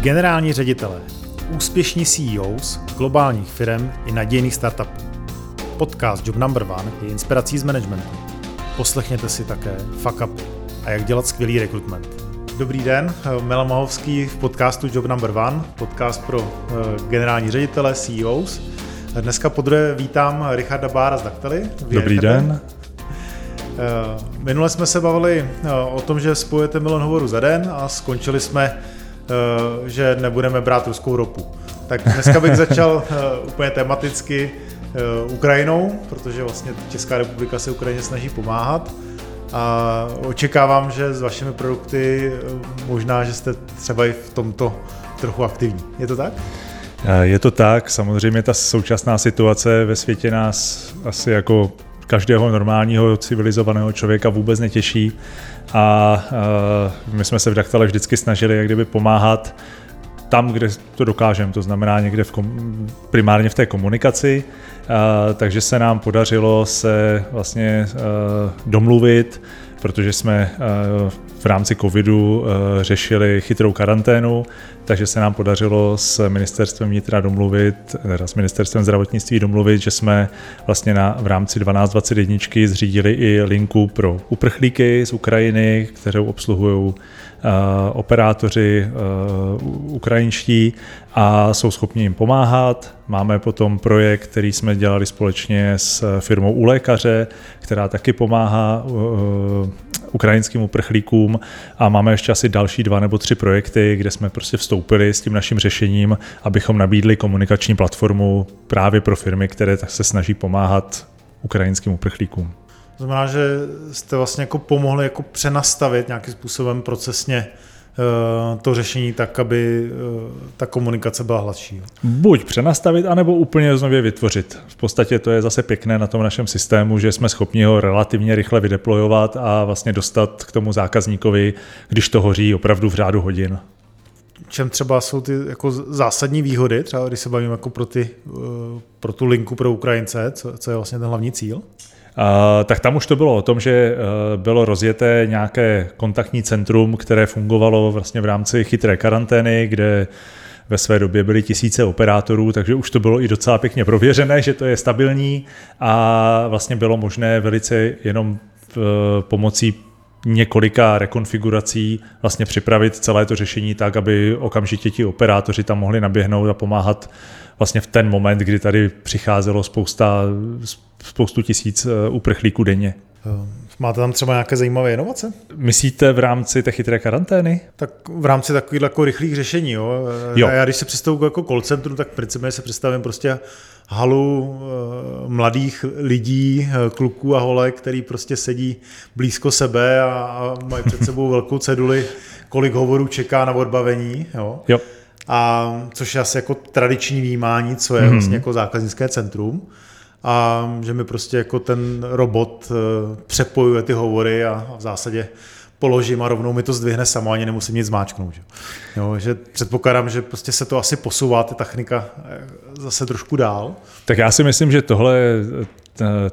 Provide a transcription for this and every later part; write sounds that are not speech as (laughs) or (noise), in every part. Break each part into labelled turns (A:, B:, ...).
A: Generální ředitelé, úspěšní CEOs globálních firm i nadějných startupů. Podcast Job Number One je inspirací z managementu. Poslechněte si také Fuck Up a jak dělat skvělý rekrutment. Dobrý den, Mela Mahovský v podcastu Job Number One, podcast pro eh, generální ředitele, CEOs. Dneska podruhé vítám Richarda Bára z Daktely.
B: Dobrý den.
A: Eh, minule jsme se bavili eh, o tom, že spojujete milion hovorů za den a skončili jsme, že nebudeme brát ruskou ropu. Tak dneska bych začal úplně tematicky Ukrajinou, protože vlastně Česká republika se Ukrajině snaží pomáhat. A očekávám, že s vašimi produkty možná, že jste třeba i v tomto trochu aktivní. Je to tak?
B: Je to tak, samozřejmě ta současná situace ve světě nás asi jako každého normálního civilizovaného člověka vůbec netěší. A my jsme se v Daktale vždycky snažili jak kdyby pomáhat tam, kde to dokážeme, to znamená někde v kom, primárně v té komunikaci, a, takže se nám podařilo se vlastně a, domluvit, protože jsme a, v rámci covidu řešili chytrou karanténu, takže se nám podařilo s ministerstvem vnitra domluvit, teda s ministerstvem zdravotnictví domluvit, že jsme vlastně na, v rámci 1221 zřídili i linku pro uprchlíky z Ukrajiny, kterou obsluhují Eh, operátoři eh, ukrajinští a jsou schopni jim pomáhat. Máme potom projekt, který jsme dělali společně s firmou u lékaře, která taky pomáhá eh, ukrajinským uprchlíkům a máme ještě asi další dva nebo tři projekty, kde jsme prostě vstoupili s tím naším řešením, abychom nabídli komunikační platformu právě pro firmy, které se snaží pomáhat ukrajinským uprchlíkům.
A: To znamená, že jste vlastně jako pomohli jako přenastavit nějakým způsobem procesně eh, to řešení tak, aby eh, ta komunikace byla hladší.
B: Buď přenastavit, anebo úplně znovu vytvořit. V podstatě to je zase pěkné na tom našem systému, že jsme schopni ho relativně rychle vydeployovat a vlastně dostat k tomu zákazníkovi, když to hoří opravdu v řádu hodin.
A: Čem třeba jsou ty jako zásadní výhody, třeba když se bavím jako pro, ty, eh, pro tu linku pro Ukrajince, co, co je vlastně ten hlavní cíl?
B: Tak tam už to bylo o tom, že eh, bylo rozjeté nějaké kontaktní centrum, které fungovalo vlastně v rámci chytré karantény, kde ve své době byly tisíce operátorů, takže už to bylo i docela pěkně prověřené, že to je stabilní a vlastně bylo možné velice jenom eh, pomocí několika rekonfigurací vlastně připravit celé to řešení tak, aby okamžitě ti operátoři tam mohli naběhnout a pomáhat vlastně v ten moment, kdy tady přicházelo spousta, spoustu tisíc eh, uprchlíků denně.
A: Máte tam třeba nějaké zajímavé inovace?
B: Myslíte v rámci té chytré karantény?
A: Tak v rámci takových jako rychlých řešení. Jo. jo. A já když se představuji jako call centrum, tak principně se představím prostě halu eh, mladých lidí, kluků a holek, který prostě sedí blízko sebe a, mají před sebou velkou ceduli, kolik hovorů čeká na odbavení. Jo. jo a což je asi jako tradiční výjímání, co je mm-hmm. vlastně jako zákaznické centrum a že mi prostě jako ten robot eh, přepojuje ty hovory a v zásadě položím a rovnou mi to zdvihne samo, ani nemusím nic zmáčknout. Že, jo, že předpokládám, že prostě se to asi posouvá, ta technika eh, zase trošku dál.
B: Tak já si myslím, že tohle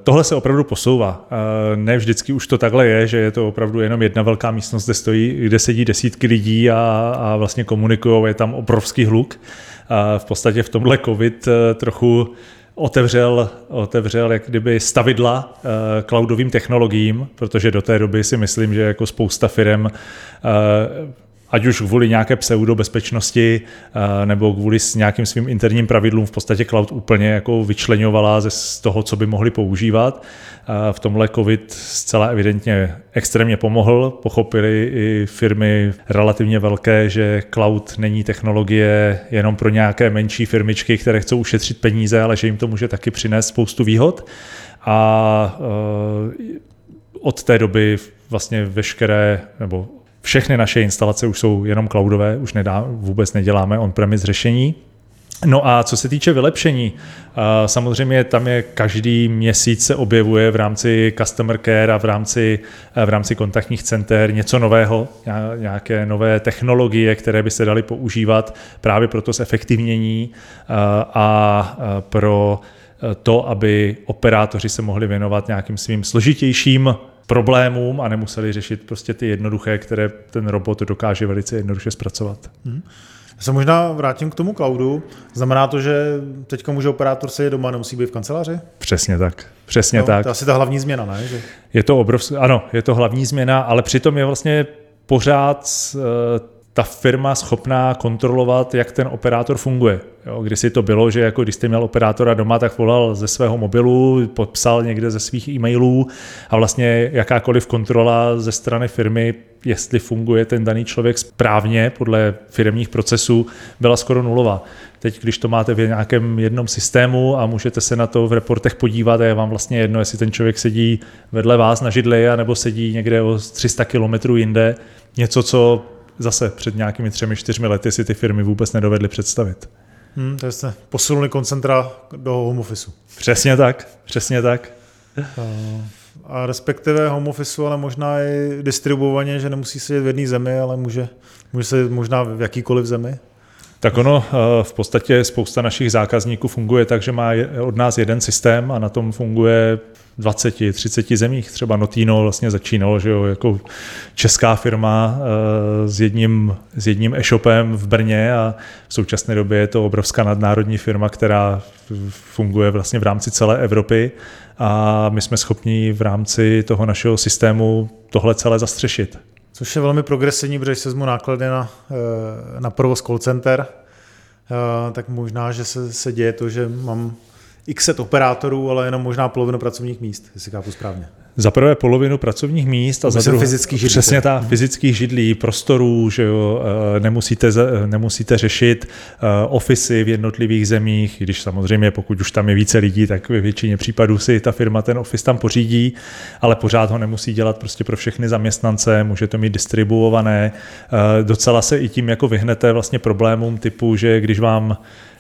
B: tohle se opravdu posouvá. Ne vždycky už to takhle je, že je to opravdu jenom jedna velká místnost, kde, stojí, kde sedí desítky lidí a, a vlastně komunikují, je tam obrovský hluk. A v podstatě v tomhle covid eh, trochu otevřel, otevřel jak kdyby stavidla uh, cloudovým technologiím, protože do té doby si myslím, že jako spousta firm uh, ať už kvůli nějaké pseudobezpečnosti eh, nebo kvůli nějakým svým interním pravidlům v podstatě cloud úplně jako vyčlenovala ze toho, co by mohli používat. Eh, v tomhle COVID zcela evidentně extrémně pomohl. Pochopili i firmy relativně velké, že cloud není technologie jenom pro nějaké menší firmičky, které chcou ušetřit peníze, ale že jim to může taky přinést spoustu výhod. A eh, od té doby vlastně veškeré, nebo všechny naše instalace už jsou jenom cloudové, už nedá, vůbec neděláme on-premise řešení. No a co se týče vylepšení, samozřejmě tam je každý měsíc se objevuje v rámci customer care a v rámci, v rámci kontaktních center něco nového, nějaké nové technologie, které by se daly používat právě pro to zefektivnění a pro to, aby operátoři se mohli věnovat nějakým svým složitějším problémům a nemuseli řešit prostě ty jednoduché, které ten robot dokáže velice jednoduše zpracovat. Hmm.
A: Já se možná vrátím k tomu cloudu. Znamená to, že teďka může operátor sedět doma, nemusí být v kanceláři?
B: Přesně tak. Přesně
A: no,
B: tak.
A: To je asi ta hlavní změna, ne? Že...
B: Je to obrovské, ano, je to hlavní změna, ale přitom je vlastně pořád uh, ta firma schopná kontrolovat, jak ten operátor funguje. Jo, když si to bylo, že jako když jste měl operátora doma, tak volal ze svého mobilu, podpsal někde ze svých e-mailů a vlastně jakákoliv kontrola ze strany firmy, jestli funguje ten daný člověk správně podle firmních procesů, byla skoro nulová. Teď, když to máte v nějakém jednom systému a můžete se na to v reportech podívat, a je vám vlastně jedno, jestli ten člověk sedí vedle vás na židli, nebo sedí někde o 300 kilometrů jinde, něco, co zase před nějakými třemi, čtyřmi lety si ty firmy vůbec nedovedly představit.
A: Hmm, to jste posunuli koncentra do home office.
B: Přesně tak, přesně tak.
A: A respektive home office, ale možná i distribuovaně, že nemusí sedět v jedné zemi, ale může, může sedět možná v jakýkoliv zemi.
B: Tak ono eh, v podstatě spousta našich zákazníků funguje tak, že má od nás jeden systém a na tom funguje 20, 30 zemích. Třeba Notino vlastně začínalo, že jo, jako česká firma eh, s jedním, s jedním e-shopem v Brně a v současné době je to obrovská nadnárodní firma, která funguje vlastně v rámci celé Evropy a my jsme schopni v rámci toho našeho systému tohle celé zastřešit.
A: Což je velmi progresivní, protože se vezmu náklady na, eh, na provoz call center, eh, tak možná, že se, se děje to, že mám x set operátorů, ale jenom možná polovinu pracovních míst, jestli chápu správně.
B: Za prvé polovinu pracovních míst a za druhé
A: fyzických židlí.
B: Přesně mhm. fyzických židlí, prostorů, že jo, eh, nemusíte, nemusíte řešit uh, ofisy v jednotlivých zemích, když samozřejmě pokud už tam je více lidí, tak ve většině případů si ta firma ten ofis tam pořídí, ale pořád ho nemusí dělat prostě pro všechny zaměstnance, může to mít distribuované. Docela se i tím jako vyhnete vlastně problémům typu, že když vám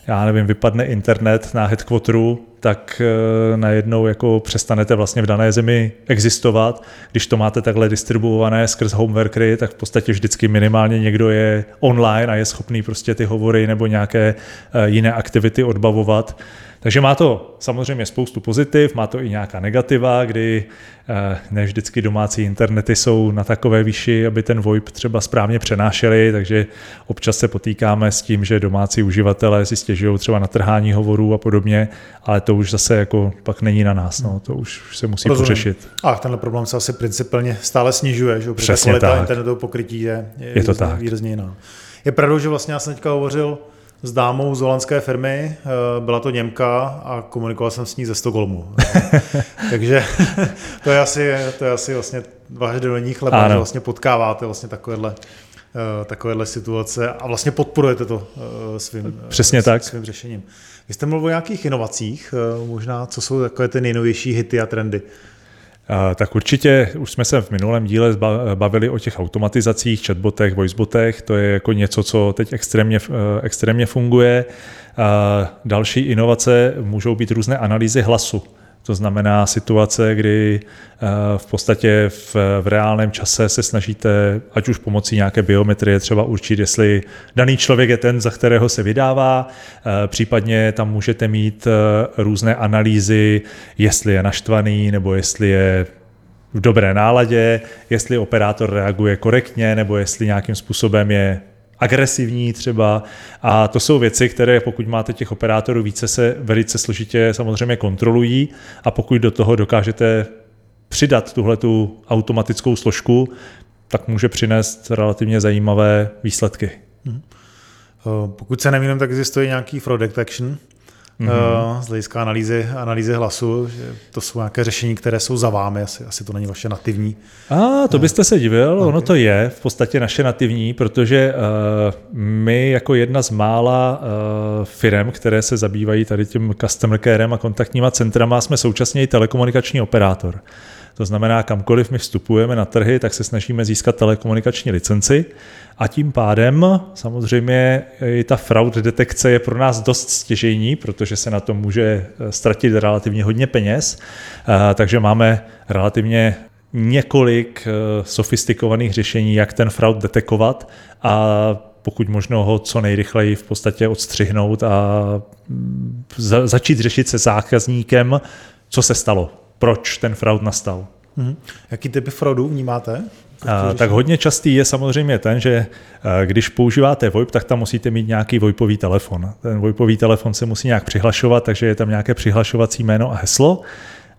B: já nevím, vypadne internet na headquarteru, tak e, najednou jako přestanete vlastně v dané zemi existovat. Když to máte takhle distribuované skrz homeworkery, tak v podstatě vždycky minimálně někdo je online a je schopný prostě ty hovory nebo nějaké e, jiné aktivity odbavovat. Takže má to samozřejmě spoustu pozitiv, má to i nějaká negativa, kdy eh, ne vždycky domácí internety jsou na takové výši, aby ten VoIP třeba správně přenášeli, takže občas se potýkáme s tím, že domácí uživatelé si stěžují třeba na trhání hovorů a podobně, ale to už zase jako pak není na nás, no, to už se musí Rozumím. pořešit.
A: A tenhle problém se asi principálně stále snižuje, že
B: Přesně
A: kvalita
B: tak.
A: internetového pokrytí je,
B: je, je to výrazně, tak.
A: výrazně jiná. Je pravdou, že vlastně já jsem teďka hovořil s dámou z holandské firmy, eh, byla to Němka a komunikoval jsem s ní ze Stockholmu. (laughs) Takže (laughs) to je asi, to je asi vlastně váš denní chleba, že vlastně potkáváte vlastně takovéhle, takovéhle situace a vlastně podporujete to eh, svým,
B: Přesně tak.
A: svým řešením. Vy jste mluvil o nějakých inovacích, možná co jsou takové ty nejnovější hity a trendy?
B: Tak určitě už jsme se v minulém díle bavili o těch automatizacích, chatbotech, voicebotech. To je jako něco, co teď extrémně, eh, extrémně funguje. Další inovace můžou být různé analýzy hlasu. To znamená situace, kdy eh, v podstatě v, v reálném čase se snažíte, ať už pomocí nějaké biometrie, třeba určit, jestli daný člověk je ten, za kterého se vydává. Eh, případně tam můžete mít eh, různé analýzy, jestli je naštvaný nebo jestli je v dobré náladě, jestli operátor reaguje korektně nebo jestli nějakým způsobem je agresivní třeba. A to jsou věci, které pokud máte těch operátorů více, se velice složitě samozřejmě kontrolují a pokud do toho dokážete přidat tuhle tu automatickou složku, tak může přinést relativně zajímavé výsledky. Hmm.
A: Pokud se nemýlím, tak existuje nějaký fraud detection, mm-hmm. z hlediska analýzy, analýzy hlasu, že to jsou nějaké řešení, které jsou za vámi, asi, asi to není vaše nativní.
B: A to byste se divil, okay. ono to je v podstatě naše nativní, protože uh, my jako jedna z mála uh, firm, které se zabývají tady tím customer carem a kontaktníma centrama, jsme současně i telekomunikační operátor. To znamená, kamkoliv my vstupujeme na trhy, tak se snažíme získat telekomunikační licenci. A tím pádem samozřejmě i ta fraud detekce je pro nás dost stěžejní, protože se na to může eh, ztratit relativně hodně peněz, eh, takže máme relativně několik eh, sofistikovaných řešení, jak ten fraud detekovat a pokud možno ho co nejrychleji v podstatě odstřihnout a mm, začít řešit se zákazníkem, co se stalo, proč ten fraud nastal.
A: Hmm. Jaký typy fraudu vnímáte?
B: A, tak hodně častý je samozřejmě ten, že když používáte VoIP, tak tam musíte mít nějaký VoIPový telefon. Ten VoIPový telefon se musí nějak přihlašovat, takže je tam nějaké přihlašovací jméno a heslo.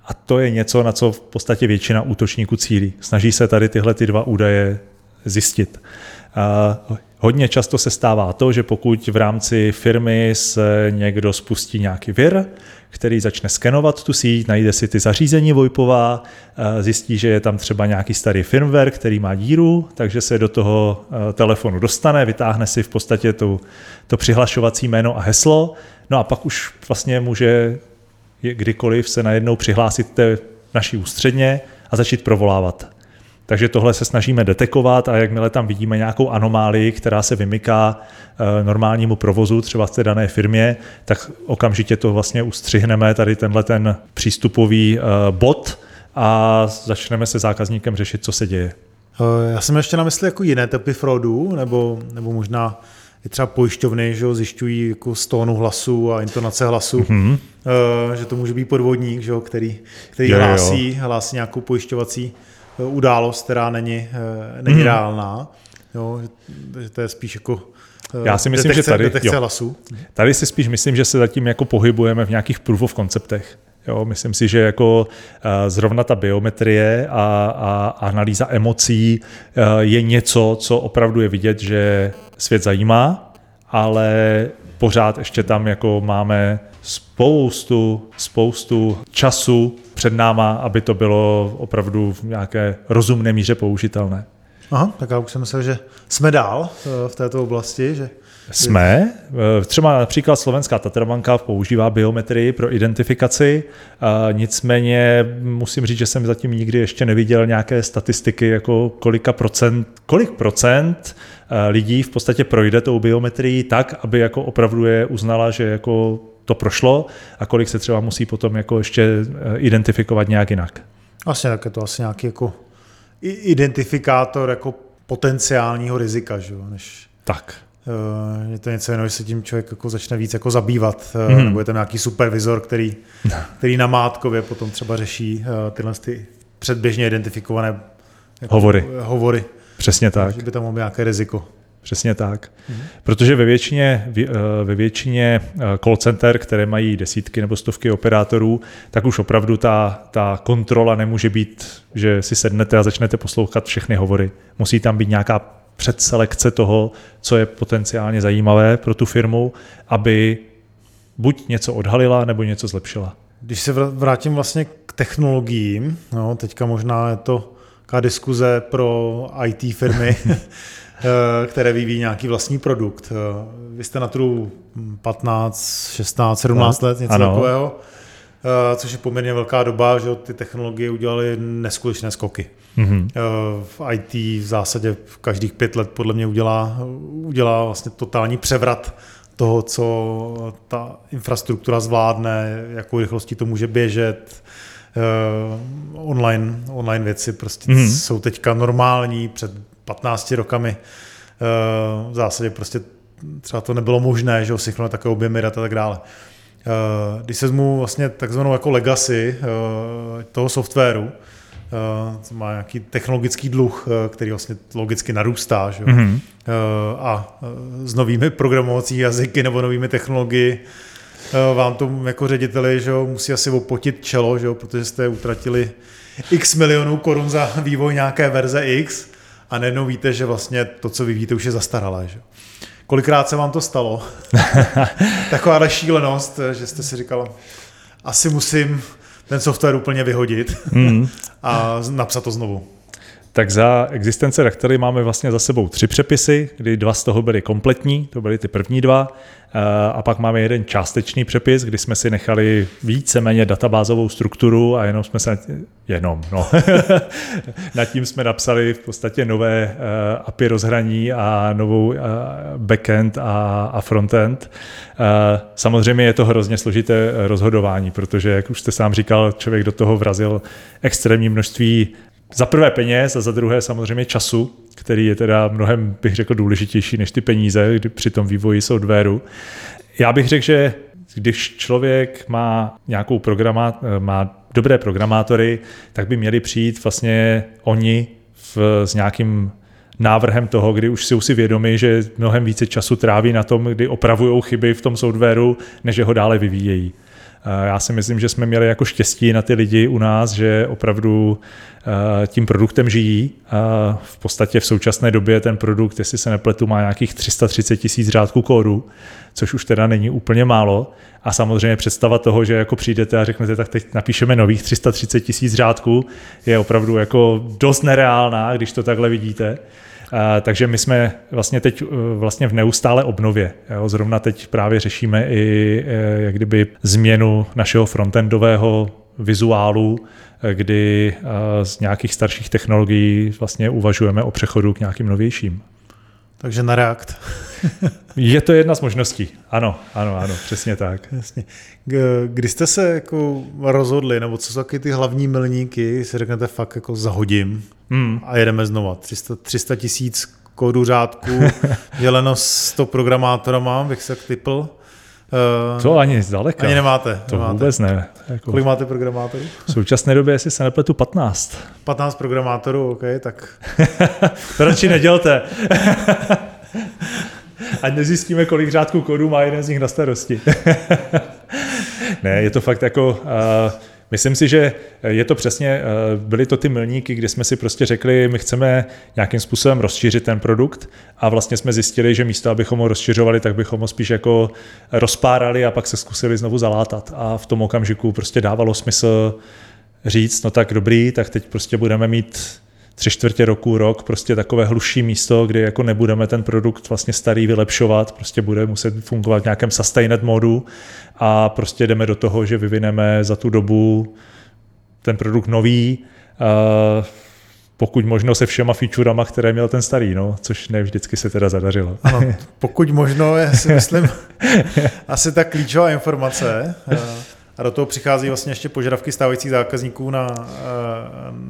B: A to je něco, na co v podstatě většina útočníků cílí. Snaží se tady tyhle ty dva údaje zjistit. A hodně často se stává to, že pokud v rámci firmy se někdo spustí nějaký vir, který začne skenovat tu síť, najde si ty zařízení VoIPová, zjistí, že je tam třeba nějaký starý firmware, který má díru, takže se do toho telefonu dostane, vytáhne si v podstatě tu, to přihlašovací jméno a heslo, no a pak už vlastně může kdykoliv se najednou přihlásit té naší ústředně a začít provolávat. Takže tohle se snažíme detekovat a jakmile tam vidíme nějakou anomálii, která se vymyká eh, normálnímu provozu, třeba v té dané firmě, tak okamžitě to vlastně ustřihneme, tady tenhle ten přístupový eh, bod a začneme se zákazníkem řešit, co se děje.
A: Eh, já jsem ještě na mysli jako jiné typy fraudů, nebo, nebo možná i třeba pojišťovny, že jo, zjišťují jako stónu hlasu a intonace hlasu, mm-hmm. že to může být podvodník, že jo, který, který jo, hlásí, jo. hlásí nějakou pojišťovací událost, která není, eh, není mm-hmm. reálná. Jo, že to je spíš jako
B: já si myslím,
A: detekce,
B: že tady,
A: detekce jo, hlasu.
B: tady si spíš myslím, že se zatím jako pohybujeme v nějakých proof of konceptech. Jo, myslím si, že jako zrovna ta biometrie a, a analýza emocí je něco, co opravdu je vidět, že svět zajímá, ale pořád ještě tam jako máme spoustu, spoustu času před náma, aby to bylo opravdu v nějaké rozumné míře použitelné.
A: Aha, tak já už jsem myslel, že jsme dál eh, v této oblasti, že
B: jsme. Eh, třeba například slovenská Tatrabanka používá biometrii pro identifikaci, nicméně musím říct, že jsem zatím nikdy ještě neviděl nějaké statistiky, jako kolika procent, kolik procent eh, lidí v podstatě projde tou biometrií tak, aby jako opravdu je uznala, že jako to prošlo a kolik se třeba musí potom jako ještě eh, identifikovat nějak jinak.
A: Asi tak je to asi nějaký jako identifikátor jako potenciálního rizika, že jo, než...
B: Tak.
A: Uh, je to něco jiného, že se tím člověk jako začne víc jako zabývat, mm. nebo je tam nějaký supervizor, který, který na Mátkově potom třeba řeší uh, tyhle ty předběžně identifikované
B: jako hovory.
A: hovory.
B: Přesně tak.
A: Že by tam mohlo nějaké riziko.
B: Přesně tak. Mm. Protože ve většině, ve většině call center, které mají desítky nebo stovky operátorů, tak už opravdu ta, ta kontrola nemůže být, že si sednete a začnete poslouchat všechny hovory. Musí tam být nějaká předselekce toho, co je potenciálně zajímavé pro tu firmu, aby buď něco odhalila, nebo něco zlepšila.
A: Když se vrátím vlastně k technologiím, no, teďka možná je to taková diskuze pro IT firmy, (laughs) eh, které vyvíjí nějaký vlastní produkt. Eh, vy jste na trhu 15, 16, 17 let, něco ano. takového. Eh, což je poměrně velká doba, že ty technologie udělaly neskutečné skoky. Mm-hmm. V IT v zásadě v každých pět let podle mě udělá, udělá vlastně totální převrat toho, co ta infrastruktura zvládne, jakou rychlostí to může běžet. Uh, online, online věci prostě mm-hmm. jsou teďka normální, před 15 rokami uh, v zásadě prostě třeba to nebylo možné, že si takové objemy dat a tak dále. Eh, když se zmu vlastně takzvanou jako legacy eh, toho softwaru, eh, má nějaký technologický dluh, který vlastně logicky narůstá. Že? Mm-hmm. A s novými programovací jazyky nebo novými technologií vám to jako řediteli že musí asi opotit čelo, že protože jste utratili x milionů korun za vývoj nějaké verze X a najednou víte, že vlastně to, co vyvíjíte, už je zastaralé. Že? Kolikrát se vám to stalo? (laughs) Taková šílenost, že jste si říkal, asi musím ten software úplně vyhodit mm. (laughs) a napsat to znovu.
B: Tak za existence Daktely máme vlastně za sebou tři přepisy, kdy dva z toho byly kompletní, to byly ty první dva, eh, a pak máme jeden částečný přepis, kdy jsme si nechali víceméně databázovou strukturu a jenom jsme se, jenom, no, (laughs) nad tím jsme napsali v podstatě nové eh, API rozhraní a novou eh, backend a, a frontend. Samozřejmě je to hrozně složité rozhodování, protože, jak už jste sám říkal, člověk do toho vrazil extrémní množství za prvé peněz a za druhé samozřejmě času, který je teda mnohem, bych řekl, důležitější než ty peníze při tom vývoji softwaru. Já bych řekl, že když člověk má nějakou programá, má dobré programátory, tak by měli přijít vlastně oni v, s nějakým návrhem toho, kdy už jsou si vědomi, že mnohem více času tráví na tom, kdy opravují chyby v tom softwaru, než ho dále vyvíjejí. Já si myslím, že jsme měli jako štěstí na ty lidi u nás, že opravdu eh, tím produktem žijí. V podstatě v současné době ten produkt, jestli se nepletu, má nějakých 330 tisíc řádků kódu, což už teda není úplně málo. A samozřejmě představa toho, že jako přijdete a řeknete, tak teď napíšeme nových 330 tisíc řádků, je opravdu jako dost nereálná, když to takhle vidíte. Takže my jsme vlastně teď e, vlastně v neustále obnově. Jo. Zrovna teď právě řešíme i e, jak kdyby změnu našeho frontendového vizuálu, e, kdy z nějakých starších technologií vlastně uvažujeme o přechodu k nějakým novějším.
A: Takže na React. (laughs)
B: Je to jedna z možností. Ano, ano, ano, přesně tak. Jasně.
A: Kdy jste se jako rozhodli, nebo co jsou taky ty hlavní milníky, si řeknete fakt jako zahodím hmm. a jedeme znova. 300 tisíc kódu řádků, děleno 100 programátorama, bych se typl.
B: Uh, to ani zdaleka.
A: Ani nemáte.
B: To
A: nemáte.
B: vůbec ne.
A: Jako Kolik máte programátorů?
B: V současné době, jestli se nepletu, 15.
A: 15 programátorů, OK, tak...
B: to (laughs) radši nedělte. (laughs) Ať nezjistíme, kolik řádků kódu má jeden z nich na starosti. (laughs) ne, je to fakt jako... Uh, Myslím si, že je to přesně, byly to ty milníky, kde jsme si prostě řekli, my chceme nějakým způsobem rozšířit ten produkt a vlastně jsme zjistili, že místo, abychom ho rozšiřovali, tak bychom ho spíš jako rozpárali a pak se zkusili znovu zalátat. A v tom okamžiku prostě dávalo smysl říct, no tak dobrý, tak teď prostě budeme mít tři čtvrtě roku, rok, prostě takové hluší místo, kde jako nebudeme ten produkt vlastně starý vylepšovat, prostě bude muset fungovat v nějakém sustained modu a prostě jdeme do toho, že vyvineme za tu dobu ten produkt nový, pokud možno se všema featurama, které měl ten starý, no, což ne vždycky se teda zadařilo.
A: Ano, pokud možno je si (laughs) myslím asi ta klíčová informace. (laughs) A do toho přichází vlastně ještě požadavky stávajících zákazníků na, eh,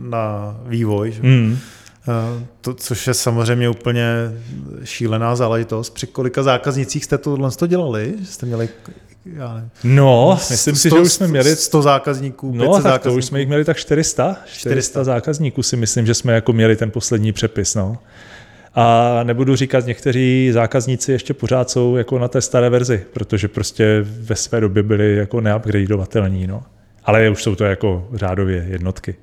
A: na vývoj. Že? Mm. To, což je samozřejmě úplně šílená záležitost. Při kolika zákaznicích jste tohle to dělali? Jste měli
B: já nevím, No, myslím 100, si, že už jsme měli
A: 100 zákazníků,
B: 500 no, tak zákazníků. to už jsme jich měli tak 400, 400. 400 zákazníků si myslím, že jsme jako měli ten poslední přepis. No. A nebudu říkat, někteří zákazníci ještě pořád jsou jako na té staré verzi, protože prostě ve své době byli jako neupgradeovatelní. No. Ale už jsou to jako řádově jednotky.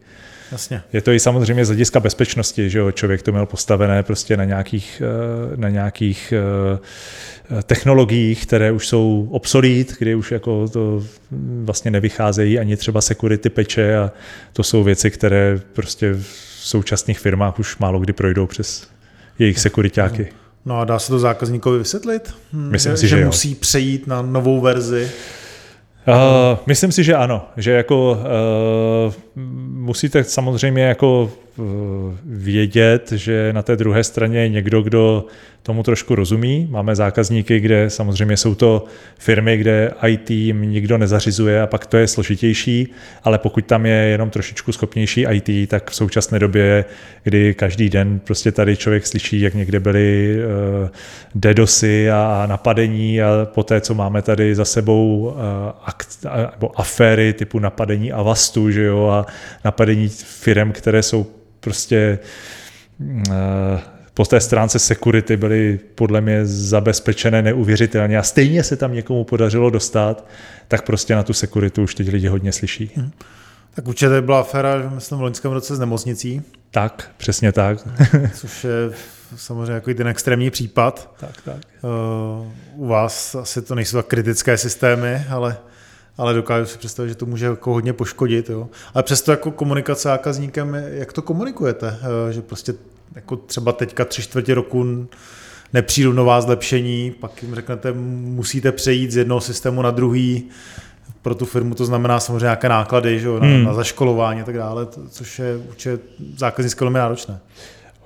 A: Jasně.
B: Je to i samozřejmě z hlediska bezpečnosti, že jo, člověk to měl postavené prostě na nějakých, eh, na nějakých eh, technologiích, které už jsou obsolít, kdy už jako to vlastně nevycházejí ani třeba security peče a to jsou věci, které prostě v současných firmách už málo kdy projdou přes jejich sekuritáky.
A: No a dá se to zákazníkovi vysvětlit?
B: Myslím že, si, že,
A: že
B: jo.
A: musí přejít na novou verzi.
B: Uh, myslím si, že ano, že jako uh, musíte samozřejmě jako uh, vědět, že na té druhé straně je někdo, kdo tomu trošku rozumí. Máme zákazníky, kde samozřejmě jsou to firmy, kde IT jim nikdo nezařizuje a pak to je složitější, ale pokud tam je jenom trošičku schopnější IT, tak v současné době, kdy každý den prostě tady člověk slyší, jak někde byly uh, DDoSy a napadení a poté, co máme tady za sebou uh, akt, nebo aféry typu napadení Avastu, že jo, a napadení firm, které jsou prostě uh, po té stránce security byly podle mě zabezpečené neuvěřitelně a stejně se tam někomu podařilo dostat, tak prostě na tu securitu už teď lidi hodně slyší. Hmm.
A: Tak určitě byla aféra, myslím, v loňském roce s nemocnicí.
B: Tak, přesně tak. (laughs)
A: Což je samozřejmě jako ten extrémní případ.
B: Tak, tak.
A: Uh, u vás asi to nejsou tak kritické systémy, ale ale dokážu si představit, že to může jako hodně poškodit. Jo. Ale přesto jako komunikace s zákazníkem, jak to komunikujete? Eh, že prostě jako třeba teďka tři čtvrtě roku nepřijdu nová zlepšení, pak jim řeknete, musíte přejít z jednoho systému na druhý, pro tu firmu to znamená samozřejmě nějaké náklady, že, na, hmm. na zaškolování a tak dále, což je určitě zákaznické velmi náročné.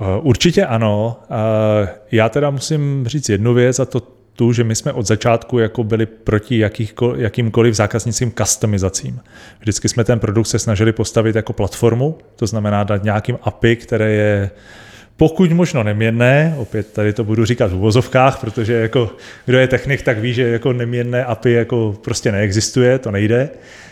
B: Eh, určitě ano. Eh, já teda musím říct jednu věc a to tu, že my jsme od začátku jako byli proti jakýmkoliv zákaznickým customizacím. Vždycky jsme ten produkt se snažili postavit jako platformu, to znamená dát nějakým API, které je pokud možno neměnné, opět tady to budu říkat v uvozovkách, protože jako kdo je technik, tak ví, že jako neměnné API jako prostě neexistuje, to nejde.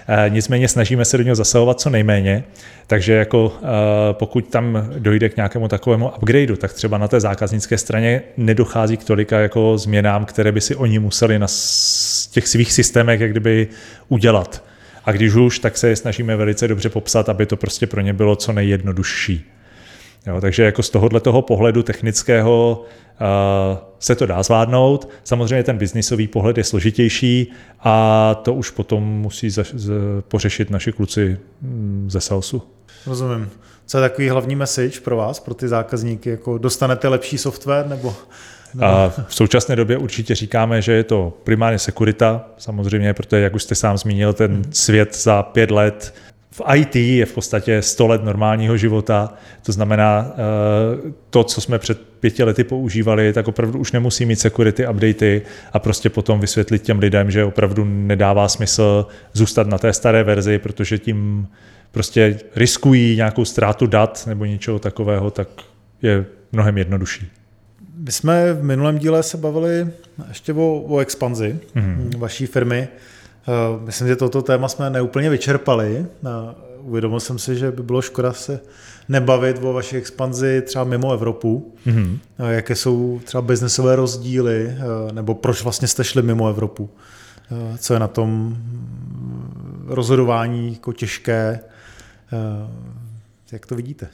B: E, nicméně snažíme se do něho zasahovat co nejméně, takže jako e, pokud tam dojde k nějakému takovému upgradeu, tak třeba na té zákaznické straně nedochází k tolika jako změnám, které by si oni museli na těch svých systémech jak kdyby udělat. A když už, tak se je snažíme velice dobře popsat, aby to prostě pro ně bylo co nejjednodušší. Jo, takže jako z tohohle toho pohledu technického uh, se to dá zvládnout. Samozřejmě ten biznisový pohled je složitější a to už potom musí za, z, pořešit naši kluci mm, ze Salesu.
A: Rozumím. Co je takový hlavní message pro vás, pro ty zákazníky? Jako dostanete lepší software nebo
B: a v současné době určitě říkáme, že je to primárně sekurita, samozřejmě, protože, jak už jste sám zmínil, ten svět za pět let v IT je v podstatě 100 let normálního života, to znamená, eh, to, co jsme před pěti lety používali, tak opravdu už nemusí mít security updaty a prostě potom vysvětlit těm lidem, že opravdu nedává smysl zůstat na té staré verzi, protože tím prostě riskují nějakou ztrátu dat nebo něčeho takového, tak je mnohem jednodušší.
A: My jsme v minulém díle se bavili ještě o, o expanzi mm-hmm. vaší firmy. Eh, myslím, že toto téma jsme neúplně vyčerpali. Eh, uvědomil jsem si, že by bylo škoda se nebavit o vaší expanzi třeba mimo Evropu. Mm-hmm. Jaké jsou třeba biznesové rozdíly, nebo proč vlastně jste šli mimo Evropu? Co je na tom rozhodování jako těžké? Jak to vidíte?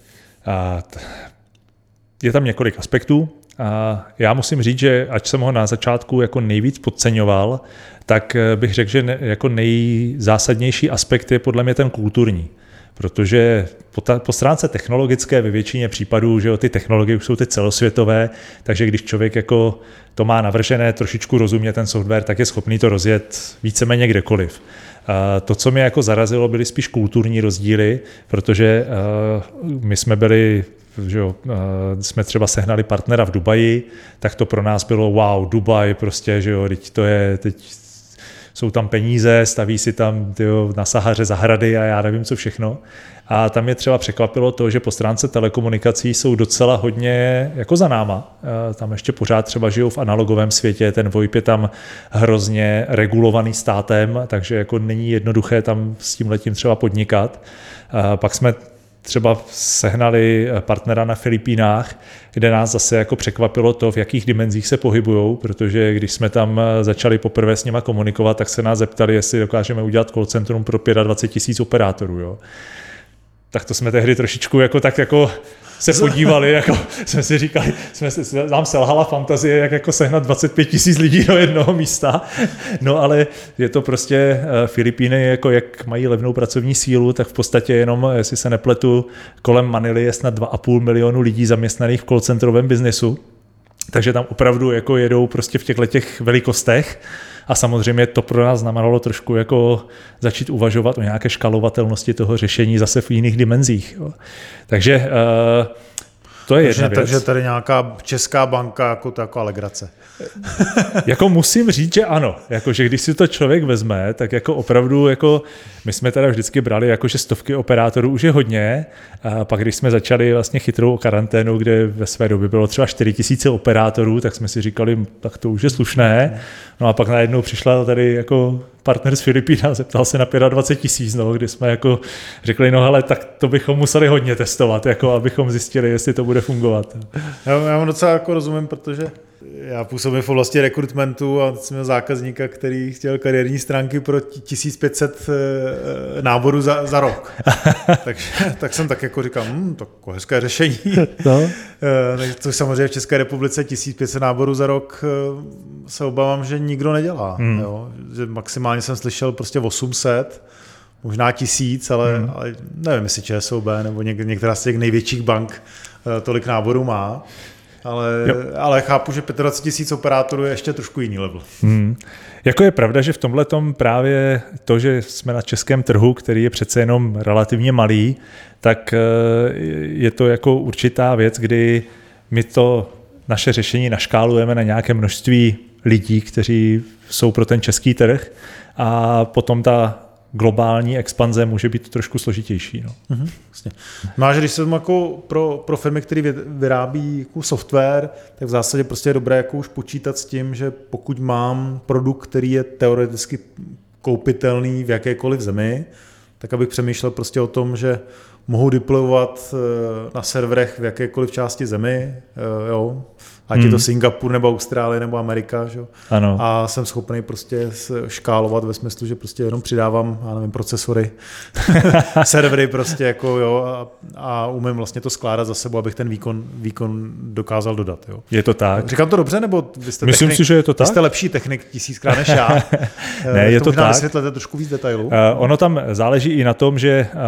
A: A
B: je tam několik aspektů. A já musím říct, že ať jsem ho na začátku jako nejvíc podceňoval, tak eh, bych řekl, že ne, jako nejzásadnější aspekt je podle mě ten kulturní. Protože po, ta, po stránce technologické ve většině případů, že jo, ty technologie už jsou ty celosvětové, takže když člověk jako to má navržené, trošičku rozumně ten software, tak je schopný to rozjet víceméně kdekoliv. A to, co mě jako zarazilo, byly spíš kulturní rozdíly, protože uh, my jsme byli že jo, jsme třeba sehnali partnera v Dubaji, tak to pro nás bylo wow, Dubaj prostě, že jo, teď to je, teď jsou tam peníze, staví si tam tyjo, na Sahaře zahrady a já nevím co všechno. A tam je třeba překvapilo to, že po stránce telekomunikací jsou docela hodně jako za náma. Tam ještě pořád třeba žijou v analogovém světě, ten VoIP je tam hrozně regulovaný státem, takže jako není jednoduché tam s tím letím třeba podnikat. Pak jsme třeba sehnali eh, partnera na Filipínách, kde nás zase jako překvapilo to, v jakých dimenzích se pohybují, protože když jsme tam eh, začali poprvé s nima komunikovat, tak se nás zeptali, jestli dokážeme udělat call centrum pro 25 tisíc operátorů. Jo. Tak to jsme tehdy trošičku jako tak jako se podívali, jako jsme si říkali, jsme si, nám selhala fantazie, jak jako sehnat 25 tisíc lidí do jednoho místa, no ale je to prostě eh, Filipíny, jako jak mají levnou pracovní sílu, tak v podstatě jenom, jestli se nepletu, kolem Manily je snad 2,5 milionu lidí zaměstnaných v call centrovém biznesu, takže tam opravdu jako jedou prostě v těchto těch velikostech a samozřejmě to pro nás znamenalo trošku jako začít uvažovat o nějaké škalovatelnosti toho řešení zase v jiných dimenzích. Jo. Takže uh, to je
A: takže,
B: jedna věc.
A: Takže tady nějaká česká banka jako to jako alegrace. (laughs)
B: jako musím říct, že ano. Jako, že když si to člověk vezme, tak jako opravdu, jako my jsme teda vždycky brali, jako, že stovky operátorů už je hodně. A pak, když jsme začali vlastně chytrou karanténu, kde ve své době bylo třeba 4 tisíce operátorů, tak jsme si říkali, tak to už je slušné. No a pak najednou přišla tady jako partner z Filipína zeptal se na 25 tisíc, no, kdy jsme jako řekli, no hele, tak to bychom museli hodně testovat, jako abychom zjistili, jestli to bude fungovat.
A: Já, já vám docela jako rozumím, protože já působím v oblasti rekrutmentu a jsem měl zákazníka, který chtěl kariérní stránky pro 1500 eh, náborů za, za rok. (laughs) Takže, tak jsem tak jako říkal, hm, to jako hezké řešení. (laughs) No. Eh, což samozřejmě v České republice 1500 náborů za rok eh, se obávám, že nikdo nedělá. Hmm. Jo? Že maximálně jsem slyšel prostě 800, možná tisíc, ale, hmm. ale nevím, jestli ČSOB nebo něk, některá z těch největších bank tolik náborů má. Ale, ale chápu, že 25 tisíc operátorů je ještě trošku jiný level. Hmm.
B: Jako je pravda, že v tomhle tom právě to, že jsme na českém trhu, který je přece jenom relativně malý, tak eh, je to jako určitá věc, kdy my to naše řešení naškálujeme na nějaké množství lidí, kteří jsou pro ten český trh a potom ta globální expanze může být trošku složitější. No.
A: Mm-hmm, vlastně. No a když se jako pro, pro firmy, které vyrábí jako software, tak v zásadě prostě je dobré jako už počítat s tím, že pokud mám produkt, který je teoreticky koupitelný v jakékoliv zemi, tak abych přemýšlel prostě o tom, že mohu deployovat eh, na serverech v jakékoliv části zemi, eh, jo, ať hmm. je to hmm. Singapur nebo Austrálie nebo Amerika, že? Ano. a jsem schopný prostě škálovat ve smyslu, že prostě jenom přidávám, já nevím, procesory, (laughs) servery prostě jako jo a, a umím vlastně to skládat za sebou, abych ten výkon, výkon dokázal dodat. Jo.
B: Je to tak.
A: Říkám to dobře, nebo
B: vy jste Myslím technik, si, že je to tak.
A: Vy jste lepší technik tisíckrát než já. (laughs)
B: ne, je to, to tak.
A: vysvětlete trošku víc detailů. Uh,
B: ono tam záleží i na tom, že uh,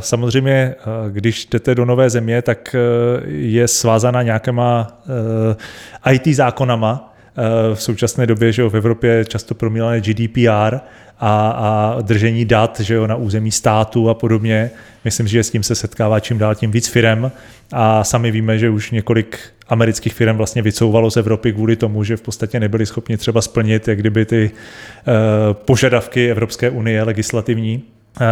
B: samozřejmě, uh, když jdete do nové země, tak uh, je svázána nějakýma uh, IT zákonama. Eh, v současné době, že jo, v Evropě často promílané GDPR a, a držení dat že jo, na území státu a podobně. Myslím, že s tím se setkává čím dál tím víc firem a sami víme, že už několik amerických firm vlastně vycouvalo z Evropy kvůli tomu, že v podstatě nebyli schopni třeba splnit jak kdyby ty uh, požadavky Evropské unie legislativní. Uh,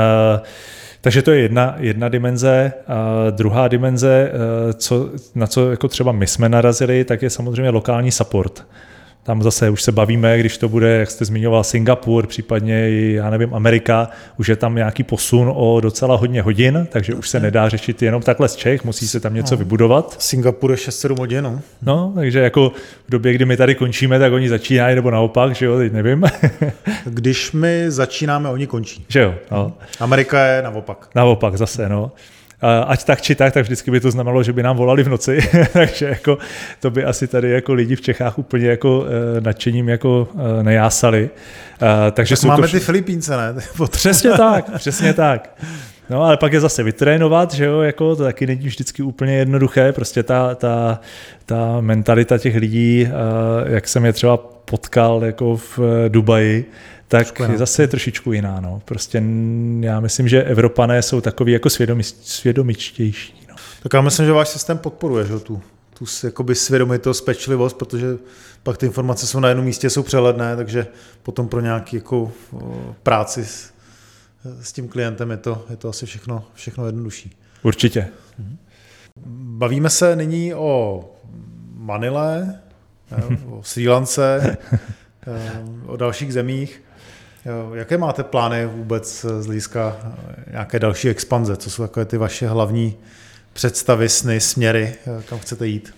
B: takže to je jedna, jedna dimenze. A druhá dimenze, eh, co, na co jako třeba my jsme narazili, tak je samozřejmě lokální support. Tam zase už se bavíme, když to bude, jak jste zmiňoval, Singapur, případně i, já nevím, Amerika, už je tam nějaký posun o docela hodně hodin, takže už se nedá řešit jenom takhle z Čech, musí se tam něco no. vybudovat.
A: Singapur je 6-7 hodin, no.
B: No, takže jako v době, kdy my tady končíme, tak oni začínají, nebo naopak, že jo, teď nevím. (laughs)
A: když my začínáme, oni končí.
B: Že jo, no.
A: Amerika je naopak.
B: Naopak zase, no ať tak či tak, tak vždycky by to znamenalo, že by nám volali v noci, (laughs) takže jako to by asi tady jako lidi v Čechách úplně jako uh, nadšením jako uh, nejásali.
A: Takže tak máme to vš- ty Filipínce, ne? (laughs)
B: přesně tak, přesně tak. No ale pak je zase vytrénovat, že jo, jako to taky není vždycky úplně jednoduché, prostě ta, ta, ta mentalita těch lidí, jak jsem je třeba potkal jako v Dubaji, tak je zase je trošičku jiná. No. Prostě já myslím, že Evropané jsou takový jako svědomí, svědomičtější. No.
A: Tak já myslím, že váš systém podporuje že, tu, tu jakoby svědomitost, pečlivost, protože pak ty informace jsou na jednom místě, jsou přehledné, takže potom pro nějaký jako práci s, s tím klientem je to, je to asi všechno, všechno jednodušší.
B: Určitě.
A: Mhm. Bavíme se nyní o Manile, o Sri Lance, (laughs) o dalších zemích. Jaké máte plány vůbec z hlediska nějaké další expanze? Co jsou takové ty vaše hlavní představy, sny, směry, kam chcete jít?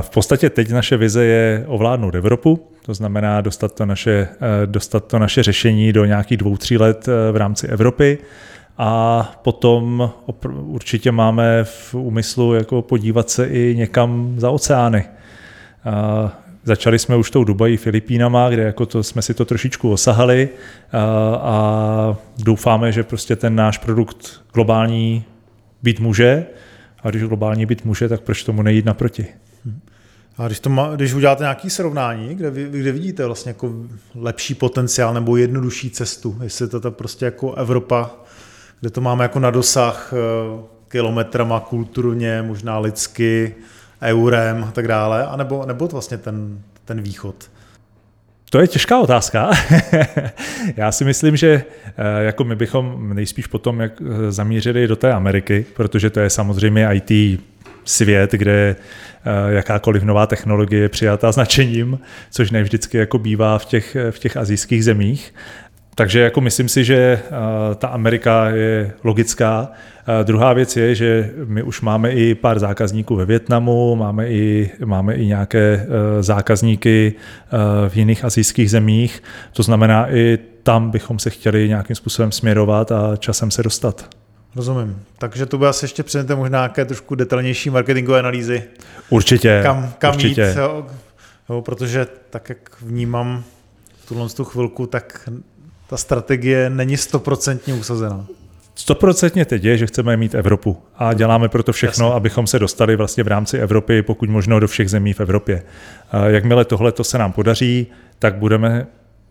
B: V podstatě teď naše vize je ovládnout Evropu, to znamená dostat to naše, dostat to naše řešení do nějakých dvou, tří let v rámci Evropy a potom určitě máme v úmyslu jako podívat se i někam za oceány. Začali jsme už tou Dubají Filipínama, kde jako to, jsme si to trošičku osahali a, a doufáme, že prostě ten náš produkt globální být může a když globální být může, tak proč tomu nejít naproti?
A: A když, to má, když uděláte nějaké srovnání, kde, vy, kde vidíte vlastně jako lepší potenciál nebo jednodušší cestu, jestli to, to prostě jako Evropa, kde to máme jako na dosah eh, kilometrama kulturně, možná lidsky, eurem a tak dále, anebo, nebo vlastně ten, ten východ?
B: To je těžká otázka. (laughs) Já si myslím, že eh, jako my bychom nejspíš potom jak eh, zamířili do té Ameriky, protože to je samozřejmě IT svět, kde eh, jakákoliv nová technologie je přijatá značením, což ne vždycky jako bývá v těch, v těch azijských zemích. Takže jako myslím si, že ta Amerika je logická. Druhá věc je, že my už máme i pár zákazníků ve Větnamu, máme i, máme i nějaké e, zákazníky v jiných azijských zemích. To znamená, i tam bychom se chtěli nějakým způsobem směrovat a časem se dostat.
A: Rozumím. Takže to by asi ještě přinete možná nějaké trošku detailnější marketingové analýzy.
B: Určitě.
A: Kam, kam
B: určitě.
A: jít, jo, jo, protože tak, jak vnímám tuhle tu chvilku, tak ta strategie není stoprocentně usazená.
B: Stoprocentně teď je, že chceme mít Evropu a děláme proto všechno, Jasně. abychom se dostali vlastně v rámci Evropy, pokud možno do všech zemí v Evropě. Jakmile tohle to se nám podaří, tak budeme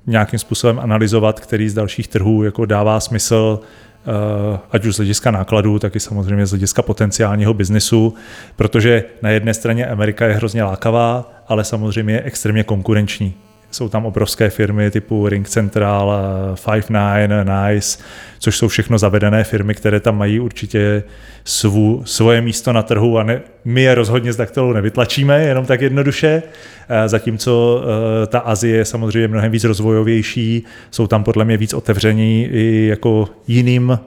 B: nějakým způsobem analyzovat, který z dalších trhů jako dává smysl, eh, ať už z hlediska nákladů, tak i samozřejmě z hlediska potenciálního biznesu, protože na jedné straně Amerika je hrozně lákavá, ale samozřejmě je extrémně konkurenční. Jsou tam obrovské firmy typu Ring Central, Five Nine, Nice, což jsou všechno zavedené firmy, které tam mají určitě svů, svoje místo na trhu a ne, my je rozhodně z daktylou nevytlačíme, jenom tak jednoduše, zatímco ta Azie je samozřejmě mnohem víc rozvojovější, jsou tam podle mě víc otevření i jako jiným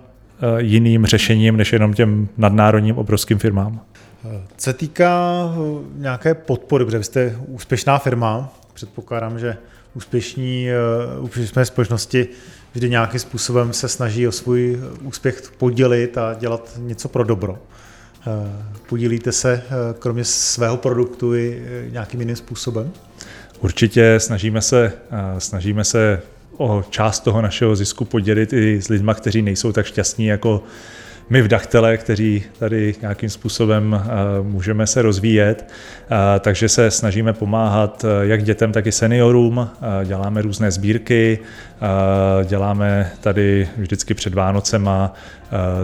B: jiným řešením, než jenom těm nadnárodním obrovským firmám.
A: Co se týká eh, nějaké podpory, protože jste úspěšná firma, předpokládám, že úspěšní, eh, úspěšné společnosti vždy nějakým způsobem se snaží o svůj úspěch podělit a dělat něco pro dobro. Eh, podílíte se kromě svého produktu i nějakým jiným způsobem?
B: Určitě snažíme se, snažíme se o část toho našeho zisku podělit i s lidmi, kteří nejsou tak šťastní jako my v Dachtele, kteří tady nějakým způsobem eh, můžeme se rozvíjet, eh, takže se snažíme pomáhat eh, jak dětem, tak i seniorům. Děláme různé sbírky, děláme tady vždycky před Vánocema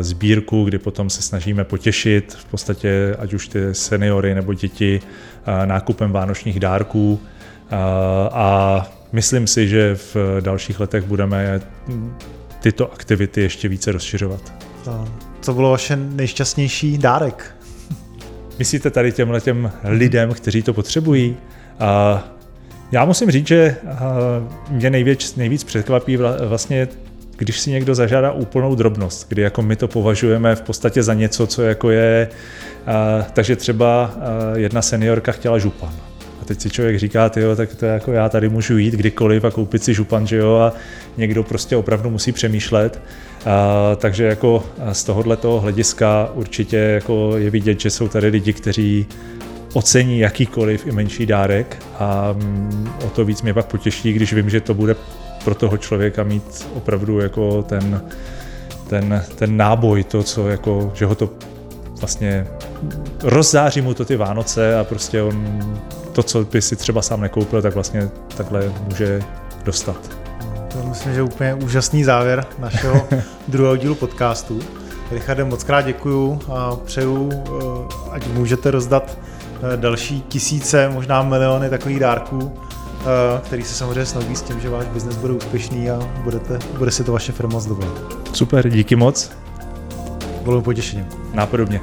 B: sbírku, kdy potom se snažíme potěšit v podstatě ať už ty seniory nebo děti nákupem vánočních dárků a myslím si, že v dalších letech budeme tyto aktivity ještě více rozšiřovat.
A: Co bylo vaše nejšťastnější dárek?
B: Myslíte tady těmhle těm lidem, kteří to potřebují? A já musím říct, že mě nejvíc, nejvíc překvapí vlastně když si někdo zažádá úplnou drobnost, kdy jako my to považujeme v podstatě za něco, co jako je, takže třeba jedna seniorka chtěla župan. Teď si člověk říká, jo, tak to je jako já tady můžu jít kdykoliv a koupit si župan, že jo, a někdo prostě opravdu musí přemýšlet. A, takže jako z tohohle toho hlediska určitě jako je vidět, že jsou tady lidi, kteří ocení jakýkoliv i menší dárek a mm, o to víc mě pak potěší, když vím, že to bude pro toho člověka mít opravdu jako ten, ten, ten náboj, to, co jako, že ho to vlastně rozzáří mu to ty Vánoce a prostě on to, co by si třeba sám nekoupil, tak vlastně takhle může dostat.
A: To myslím, že je úplně úžasný závěr našeho (laughs) druhého dílu podcastu. Richarde, moc krát děkuju a přeju, eh, ať můžete rozdat eh, další tisíce, možná miliony takových dárků, eh, který se samozřejmě snoubí s tím, že váš biznes bude úspěšný a budete, bude si to vaše firma zdobovat.
B: Super, díky moc.
A: Bylo potěšením.
B: Nápodobně.